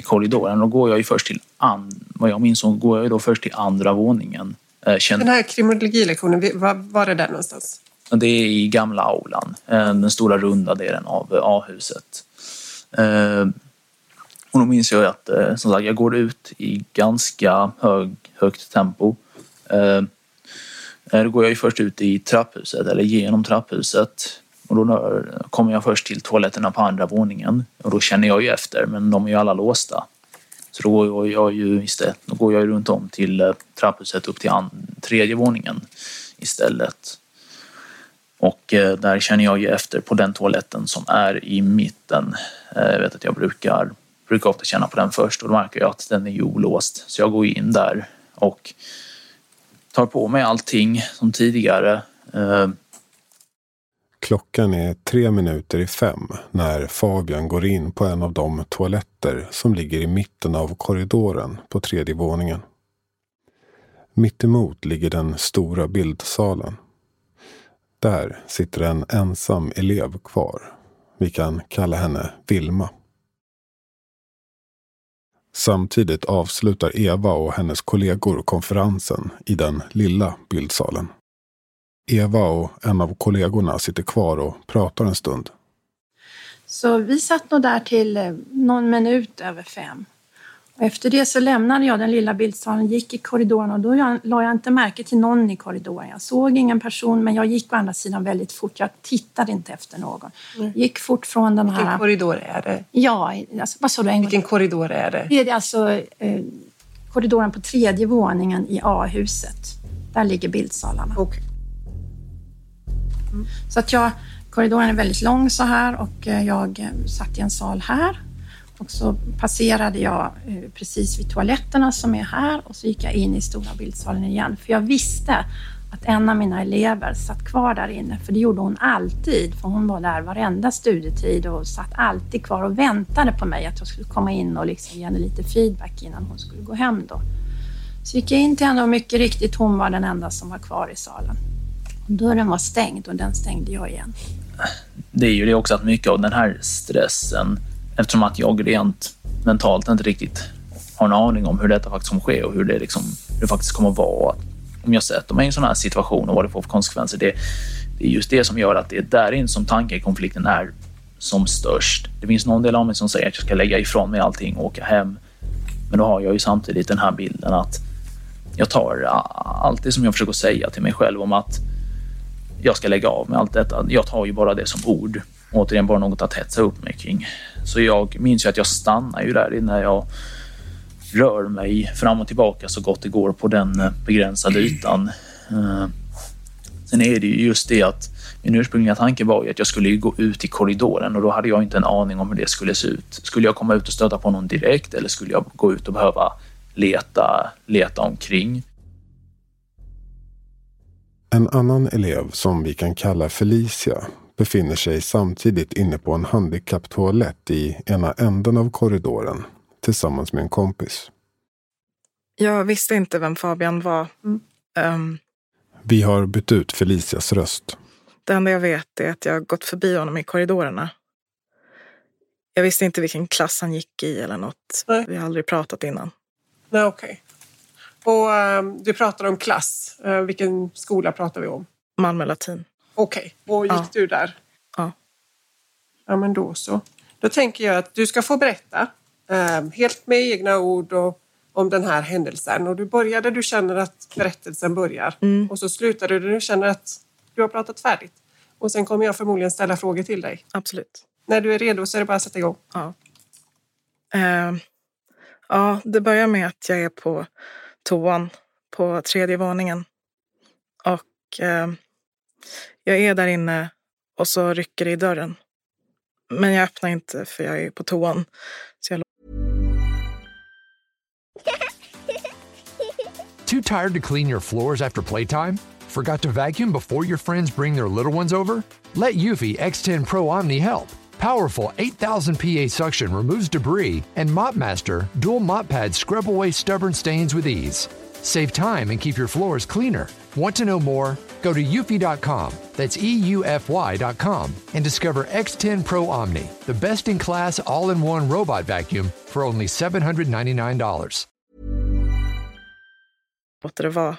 i korridoren. Då går jag ju först till, an, vad jag minns går jag ju då först till andra våningen. Eh, Den här kriminologilektionen, var, var är den någonstans? det är i gamla aulan, eh, den stora runda delen av eh, A-huset. Och då minns jag att som sagt, jag går ut i ganska hög, högt tempo. Då går jag ju först ut i trapphuset, eller genom trapphuset. Och då kommer jag först till toaletterna på andra våningen. Och då känner jag ju efter, men de är ju alla låsta. Så då går jag ju istället, då går jag ju runt om till eh, trapphuset upp till tredje våningen istället. Och eh, där känner jag ju efter på den toaletten som är i mitten. Eh, jag vet att jag brukar, brukar ofta känna på den först och då märker jag att den är ju olåst. Så jag går in där och tar på mig allting som tidigare. Klockan är tre minuter i fem när Fabian går in på en av de toaletter som ligger i mitten av korridoren på tredje våningen. Mittemot ligger den stora bildsalen. Där sitter en ensam elev kvar. Vi kan kalla henne Vilma. Samtidigt avslutar Eva och hennes kollegor konferensen i den lilla bildsalen. Eva och en av kollegorna sitter kvar och pratar en stund. Så vi satt nog där till eh, någon minut över fem. Och efter det så lämnade jag den lilla bildsalen, gick i korridoren och då jag, la jag inte märke till någon i korridoren. Jag såg ingen person men jag gick å andra sidan väldigt fort. Jag tittade inte efter någon. Gick fort från den här... Vilken korridor är det? Ja, alltså, vad sa du? En Vilken korridor är det? det är alltså eh, korridoren på tredje våningen i A-huset. Där ligger bildsalarna. Så att jag, korridoren är väldigt lång så här och eh, jag eh, satt i en sal här. Och så passerade jag eh, precis vid toaletterna som är här och så gick jag in i stora bildsalen igen. För jag visste att en av mina elever satt kvar där inne, för det gjorde hon alltid. För hon var där varenda studietid och satt alltid kvar och väntade på mig att jag skulle komma in och liksom ge henne lite feedback innan hon skulle gå hem då. Så gick jag in till henne och mycket riktigt, hon var den enda som var kvar i salen. Dörren var stängd och den stängde jag igen. det är ju det också att mycket av den här stressen, eftersom att jag rent mentalt inte riktigt har en aning om hur detta faktiskt kommer ske och hur det, liksom, hur det faktiskt kommer vara. Om jag sätter mig i en sån här situation och vad det får för konsekvenser, det, det är just det som gör att det är där in som tankekonflikten är som störst. Det finns någon del av mig som säger att jag ska lägga ifrån mig allting och åka hem. Men då har jag ju samtidigt den här bilden att jag tar allt det som jag försöker säga till mig själv om att jag ska lägga av med allt detta. Jag tar ju bara det som ord. Återigen bara något att hetsa upp mig kring. Så jag minns ju att jag stannar ju där när jag rör mig fram och tillbaka så gott det går på den eh, begränsade ytan. Eh, sen är det ju just det att min ursprungliga tanke var ju att jag skulle gå ut i korridoren och då hade jag inte en aning om hur det skulle se ut. Skulle jag komma ut och stöta på någon direkt eller skulle jag gå ut och behöva leta, leta omkring? En annan elev som vi kan kalla Felicia befinner sig samtidigt inne på en handikapptoalett i ena änden av korridoren tillsammans med en kompis. Jag visste inte vem Fabian var. Ehm, Vi har bytt ut Felicias röst. det enda jag vet är att jag gått förbi honom i korridorerna. Jag visste inte vilken klass han gick i eller något. Vi har aldrig pratat innan. Nej, okej. Och ehm, du pratar om klass. Eh, vilken skola pratar vi om? Malmö latin. Okej, och gick Ja. du där? Ja. Ja, men då så. Då tänker jag att du ska få berätta eh, helt med egna ord och, om den här händelsen. Och du börjar där du känner att berättelsen börjar och så slutar du där du känner att du har pratat färdigt. Och sen kommer jag förmodligen ställa frågor till dig. Absolut. När du är redo så är det bara att sätta igång. Ja. Eh, ja, det börjar med att jag är på toan på tredje våningen. Och eh, jag är där inne och så rycker det i dörren. Men jag öppnar inte för jag är på toan. Så jag Too tired to clean your floors after playtime? Forgot to vacuum before your friends bring their little ones over? Let Yuffie X10 Pro Omni help. Powerful 8000 PA suction removes debris, and MopMaster dual mop pads scrub away stubborn stains with ease. Save time and keep your floors cleaner. Want to know more? Go to eufy.com, that's E EUFY.com, and discover X10 Pro Omni, the best in class all in one robot vacuum for only $799. låter det vara.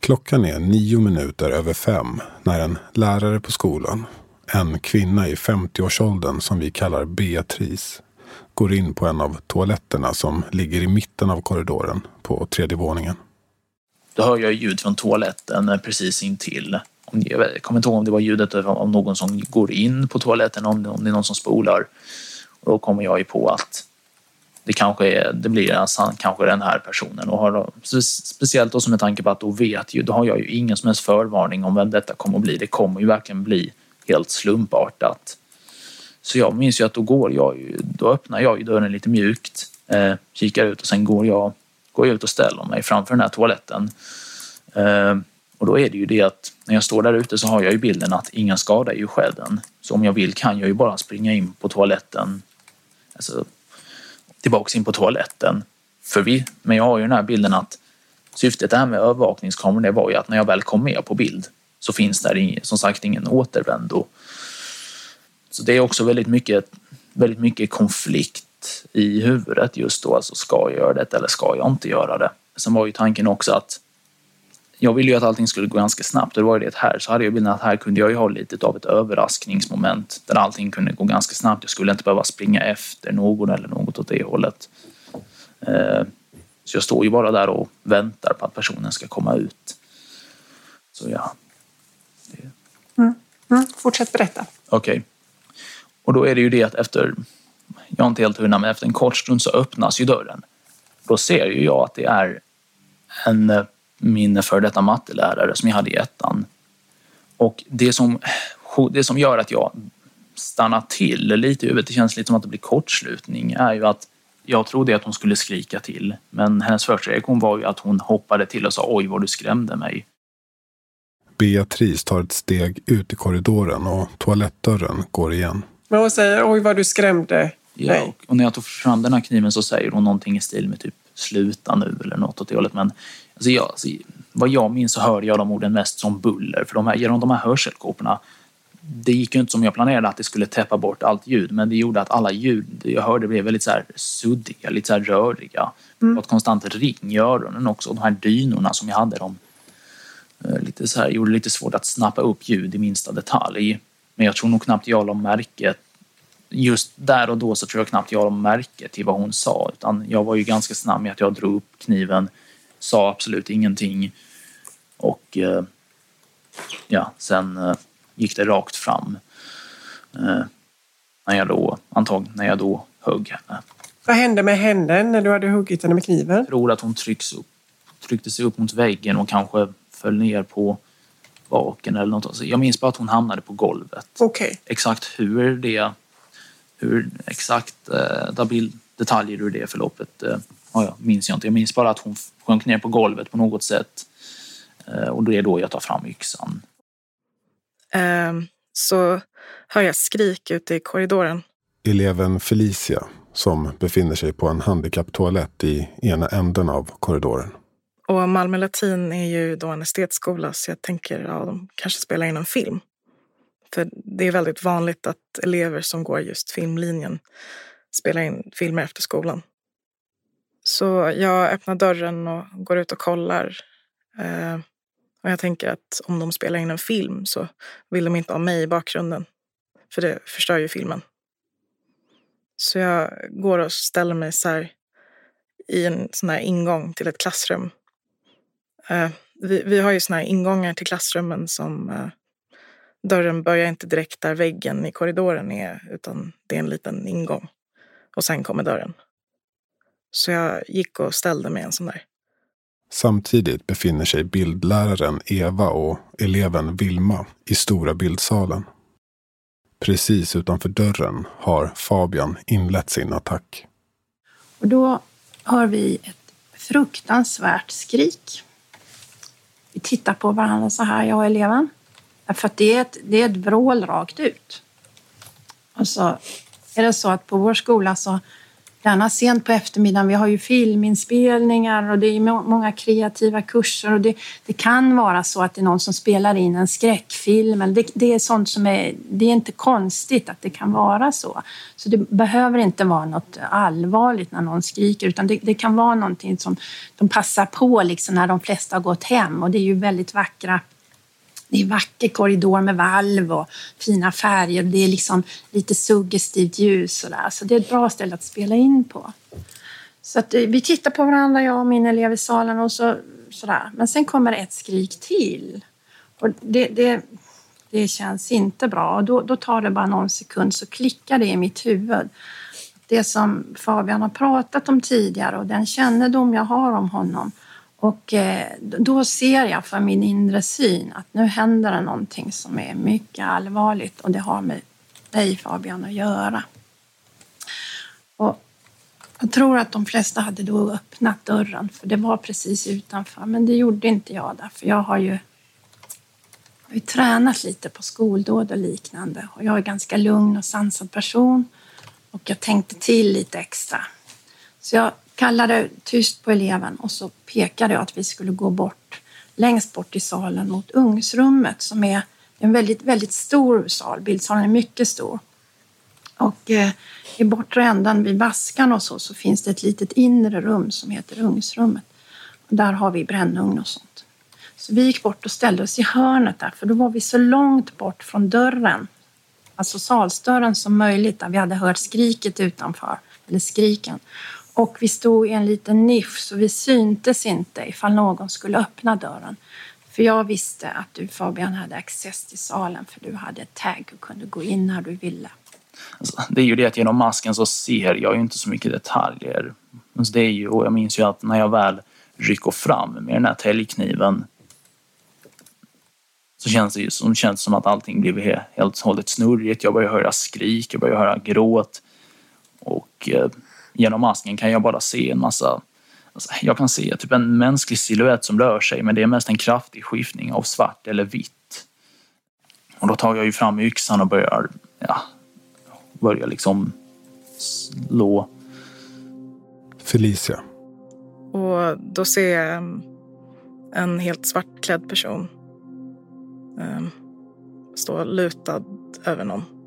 Klockan är nio minuter över fem när en lärare på skolan, en kvinna i 50-årsåldern som vi kallar Beatrice, går in på en av toaletterna som ligger i mitten av korridoren på tredje våningen. Då hör jag ljud från toaletten precis intill. Jag kommer inte ihåg om det var ljudet av någon som går in på toaletten, om det, är någon som spolar. Och då kommer jag ju på att det kanske är, det blir alltså kanske den här personen. Och har, då- speciellt då som med tanke på att då vet ju, då har jag ju ingen som helst förvarning om vem detta kommer att bli. Det kommer ju verkligen bli helt slumpartat. Så jag minns ju att då går jag ju, då öppnar jag ju dörren lite mjukt, eh, kikar ut och sen går jag, går jag ut och ställer mig framför den här toaletten. Eh, och då är det ju det att när jag står där ute så har jag ju bilden att ingen skada är ju skedd Så om jag vill kan jag ju bara springa in på toaletten, alltså tillbaks in på toaletten. För vi, men jag har ju den här bilden att syftet här med övervakningskameran det var ju att när jag väl kom med på bild så finns där som sagt ingen återvändo. Så det är också väldigt mycket, väldigt mycket konflikt i huvudet just då. Alltså ska jag göra det eller ska jag inte göra det? Sen var ju tanken också att jag ville ju att allting skulle gå ganska snabbt och det var ju det här så hade jag bilden att här kunde jag ju ha lite av ett överraskningsmoment där allting kunde gå ganska snabbt. Jag skulle inte behöva springa efter någon eller något åt det hållet. Eh, så jag står ju bara där och väntar på att personen ska komma ut. Så ja, Mm, fortsätt berätta. Okej. Och då är det ju det att efter, jag är inte helt hundra, men efter en kort stund så öppnas ju dörren. Då ser ju jag att det är en, eh, min före detta mattelärare som jag hade i ettan. Och det som, det som gör att jag stannar till lite i huvudet, det känns lite som att det blir kortslutning, är ju att jag trodde att hon skulle skrika till. Men hennes första reaktion var ju att hon hoppade till och sa oj vad du skrämde mig. Beatrice tar ett steg ut i korridoren och toalettdörren går igen. Men hon säger oj vad du skrämde Ja, och- när jag tog fram den här kniven så säger hon någonting i stil med typ sluta nu eller något åt det hållet. Men alltså jag, alltså, vad jag minns så hörde jag de orden mest som buller. För de här, genom de här hörselkåporna, det gick ju inte som jag planerade att det skulle täppa bort allt ljud. Men det gjorde att alla ljud jag hörde blev väldigt så här suddiga, lite så här röriga. Det var ett konstant ring i öronen också. Och de här dynorna som jag hade, de lite så här, gjorde det lite svårt att snappa upp ljud i minsta detalj. Men jag tror nog knappt jag la märke just där och då så tror jag knappt jag la märke till vad hon sa. Utan jag var ju ganska snabb med att jag drog upp kniven, sa absolut ingenting. Och eh, ja, sen eh, gick det rakt fram. Eh, när jag då, antagligen när jag då högg henne. Vad hände med henne när du hade huggit henne med kniven? Jag tror att hon trycks upp, tryckte sig upp mot väggen och kanske föll ner på baken eller något. Alltså, jag minns bara att hon hamnade på golvet. Okej. Exakt hur det, hur exakt eh, detaljer ur det förloppet eh, ja, minns jag inte. Jag minns bara att hon sjönk ner på golvet på något sätt. Eh, och det är då jag tar fram yxan. Ehm, så hör jag skrik ute i korridoren. Eleven Felicia, som befinner sig på en handikapptoalett i ena änden av korridoren. Och Malmö latin är ju då en estetskola så jag tänker ja, de kanske spelar in en film. För det är väldigt vanligt att elever som går just filmlinjen spelar in filmer efter skolan. Så jag öppnar dörren och går ut och kollar. Eh, och jag tänker att om de spelar in en film så vill de inte ha mig i bakgrunden. För det förstör ju filmen. Så jag går och ställer mig så här i en sån här ingång till ett klassrum. Eh, vi, vi har ju såna här ingångar till klassrummen som eh, dörren börjar inte direkt där väggen i korridoren är utan det är en liten ingång. Och sen kommer dörren. Så jag gick och ställde mig en sån där. Samtidigt befinner sig bildläraren Eva och eleven Vilma i stora bildsalen. Precis utanför dörren har Fabian inlett sin attack. Och då hör vi ett fruktansvärt skrik. Vi tittar på varandra så här, jag och eleven. För att det är ett, det är ett vrål rakt ut. Och så är det så att på vår skola så gärna sent på eftermiddagen. Vi har ju filminspelningar och det är många kreativa kurser och det, det kan vara så att det är någon som spelar in en skräckfilm. Det, det är sånt som är, det är inte konstigt att det kan vara så. Så det behöver inte vara något allvarligt när någon skriker utan det, det kan vara någonting som de passar på liksom när de flesta har gått hem och det är ju väldigt vackra det är vacker korridor med valv och fina färger. Det är liksom lite suggestivt ljus och där. Så det är ett bra ställe att spela in på. Så att eh, vi tittar på varandra, jag och min elev i salen och så, sådär. Men sen kommer ett skrik till. Och det, det, det känns inte bra. Och då, då tar det bara någon sekund så klickar det i mitt huvud. Det som Fabian har pratat om tidigare och den kännedom jag har om honom och eh, då ser jag för min inre syn att nu händer det någonting som är mycket allvarligt och det har med dig Fabian att göra. Och jag tror att de flesta hade då öppnat dörren för det var precis utanför men det gjorde inte jag därför jag har ju, jag har ju tränat lite på skoldåd och liknande och jag är ganska lugn och sansad person och jag tänkte till lite extra. Så jag kallade tyst på eleven och så pekade jag att vi skulle gå bort längst bort i salen mot ugnsrummet som är en väldigt, väldigt stor sal. Bildsalen är mycket stor. Och eh, i bortre ändan vid vaskan och så, så finns det ett litet inre rum som heter ugnsrummet. Och där har vi brännugn och sånt. Så vi gick bort och ställde oss i hörnet där, för då var vi så långt bort från dörren, alltså salsdörren som möjligt, där vi hade hört skriket utanför, eller skriken. Och vi stod i en liten nisch så vi syntes inte ifall någon skulle öppna dörren. För jag visste att du Fabian hade access till salen för du hade ett tag och kunde gå in när du ville. Alltså, det är ju det att genom masken så ser jag ju inte så mycket detaljer. Alltså, det är ju, och jag minns ju att när jag väl rycker fram med den här täljkniven så känns det ju som, känns som att allting blev helt och hållet snurrigt. Jag börjar höra skrik, jag börjar höra gråt. Och eh, genom masken kan jag bara se en massa alltså, jag kan se typ en mänsklig siluett som rör sig men det är mest en kraftig skiftning av svart eller vitt. Och då tar jag ju fram yxan och börjar, ja, börjar liksom slå. Felicia. Och då ser jag en helt svartklädd person um, stå lutad över någon.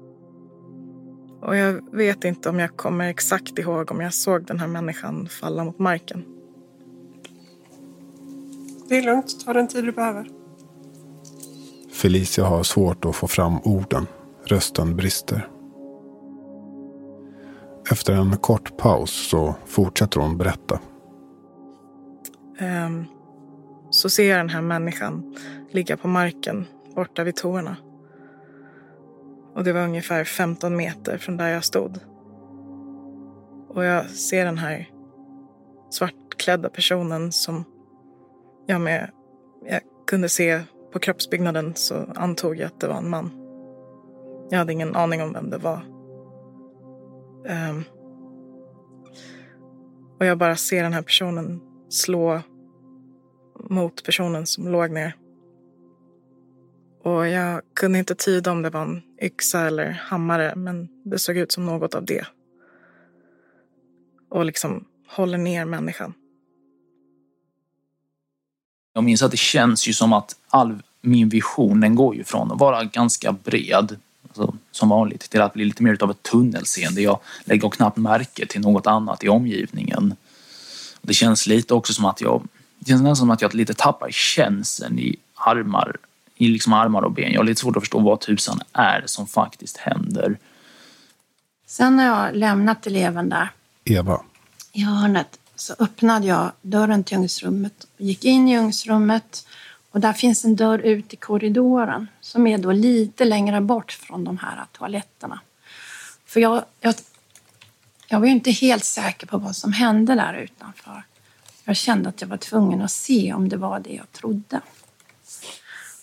Och jag vet inte om jag kommer exakt ihåg om jag såg den här människan falla mot marken. Det är lugnt. Ta den tid du behöver. Felicia har svårt att få fram orden. Rösten brister. Efter en kort paus så fortsätter hon berätta. Um, så ser jag den här människan ligga på marken borta vid toorna. Och det var ungefär 15 meter från där jag stod. Och jag ser den här svartklädda personen som jag med jag kunde se på kroppsbyggnaden så antog jag att det var en man. Jag hade ingen aning om vem det var. Um, och jag bara ser den här personen slå mot personen som låg ner. Och jag kunde inte tyda om det var en yxa eller hammare, men det såg ut som något av det. Och liksom håller ner människan. Jag minns att det känns ju som att all, min vision den går ju från att vara ganska bred alltså, som vanligt till att bli lite mer av ett tunnelseende. Jag lägger knappt märke till något annat i omgivningen. Det känns lite också som att jag, det känns nästan som att jag lite tappar känseln i armar, i liksom armar och ben. Jag har lite svårt att förstå vad tusan är som faktiskt händer. Sen när jag lämnat eleven där Eva. i hörnet så öppnade jag dörren till ugnsrummet och gick in i ugnsrummet och där finns en dörr ut i korridoren som är då lite längre bort från de här toaletterna. För jag, jag, jag var ju inte helt säker på vad som hände där utanför. Jag kände att jag var tvungen att se om det var det jag trodde.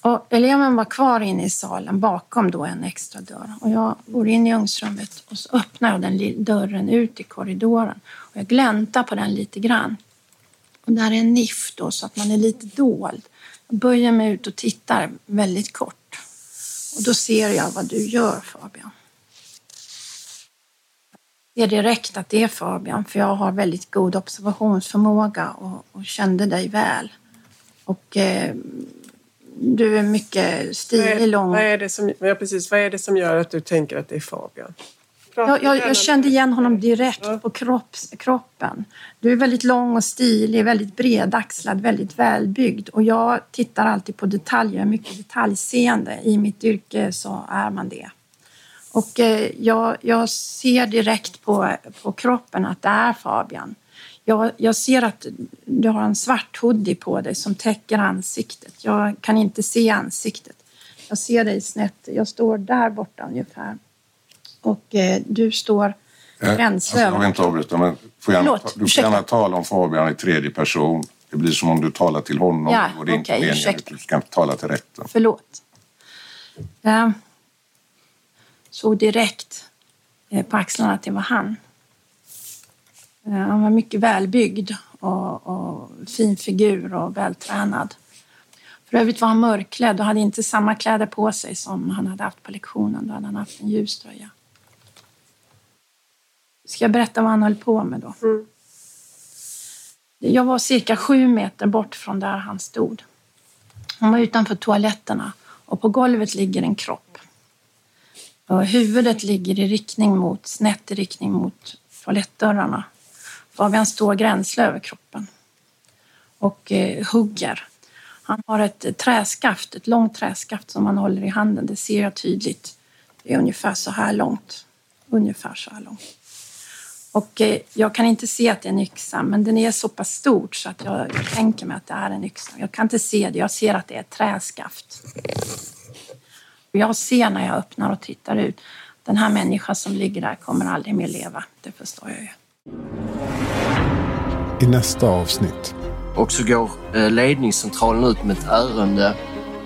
Och eleven var kvar inne i salen bakom då en extra dörr. Och jag går in i ugnsrummet och så öppnar jag den dörren ut i korridoren. Och jag gläntar på den lite grann. Och där är en niff då så att man är lite dold. Jag böjer mig ut och tittar väldigt kort. Och då ser jag vad du gör Fabian. Jag ser direkt att det är Fabian för jag har väldigt god observationsförmåga och, och kände dig väl. Och eh, du är mycket stilig, lång. Vad är, det som, ja, precis, vad är det som gör att du tänker att det är Fabian? Jag, jag, jag kände igen honom direkt på kropps, kroppen. Du är väldigt lång och stilig, väldigt bredaxlad, väldigt välbyggd. Och jag tittar alltid på detaljer, mycket detaljseende. I mitt yrke så är man det. Och eh, jag, jag ser direkt på, på kroppen att det är Fabian. Jag, jag ser att du har en svart hoodie på dig som täcker ansiktet. Jag kan inte se ansiktet. Jag ser dig snett. Jag står där borta ungefär. Och eh, du står gränslös. Jag vill inte avbryta, men får gärna, Förlåt, du får gärna tala om Fabian i tredje person. Det blir som om du talar till honom. Ja, och det är inte okej, meningen. Du ska inte tala till rätten. Förlåt. Jag såg direkt eh, på axlarna att det var han. Eh, Han var mycket välbyggd och, och fin figur och vältränad. För övrigt var han mörkklädd och hade inte samma kläder på sig som han hade haft på lektionen. Då hade han haft en ljus tröja. Ska jag berätta vad han höll på med då? Jag var cirka sju meter bort från där han stod. Han var utanför toaletterna och på golvet ligger en kropp. Och huvudet ligger i riktning mot, snett i riktning mot toalettdörrarna av en stor gränsle över kroppen och eh, hugger. Han har ett träskaft, ett långt träskaft som han håller i handen. Det ser jag tydligt. Det är ungefär så här långt. Ungefär så här långt. Och eh, jag kan inte se att det är en yxa, men den är så pass stort så att jag, jag tänker mig att det är en yxa. Jag kan inte se det, jag ser att det är ett träskaft. Och Jag ser när jag öppnar och tittar ut, den här människan som ligger där kommer aldrig mer leva. Det förstår jag ju. I nästa avsnitt. Och så går eh, ledningscentralen ut med ett ärende.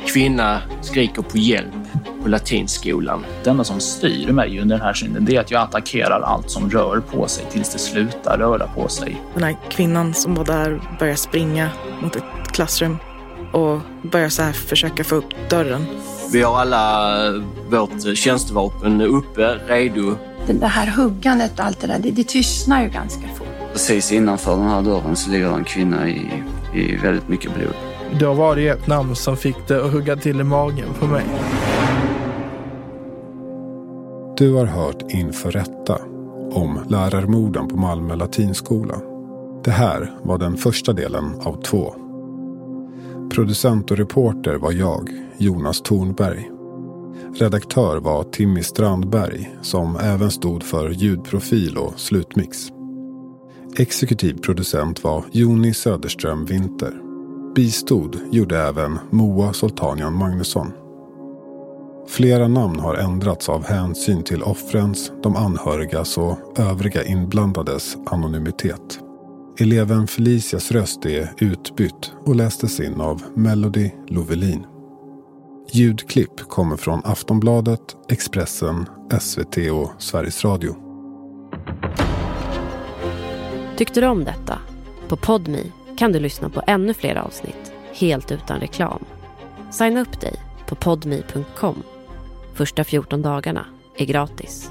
Kvinna skriker på hjälp på latinskolan. Det enda som styr mig under den här synden det är att jag attackerar allt som rör på sig tills det slutar röra på sig. Den här kvinnan som var där börjar springa mot ett klassrum och börjar så här försöka få upp dörren. Vi har alla eh, vårt tjänstevapen uppe, redo. Det, här huggandet och allt det där, det, det tystnar ju ganska fort. Precis innanför den här dörren så ligger en kvinna i, i väldigt mycket blod. Då var det ett namn som fick det att hugga till i magen på mig. Du har hört Inför rätta om lärarmorden på Malmö latinskola. Det här var den första delen av två. Producent och reporter var jag, Jonas Thornberg. Redaktör var Timmy Strandberg som även stod för ljudprofil och slutmix. Exekutiv producent var Joni Söderström Winter. Bistod gjorde även Moa Soltanian Magnusson. Flera namn har ändrats av hänsyn till offrens, de anhörigas och övriga inblandades anonymitet. Eleven Felicias röst är utbytt och lästes in av Melody Lovelin. Ljudklipp kommer från Aftonbladet, Expressen, SVT och Sveriges Radio. Tyckte du om detta? På Podmi kan du lyssna på ännu fler avsnitt helt utan reklam. Signa upp dig på podmi.com. Första 14 dagarna är gratis.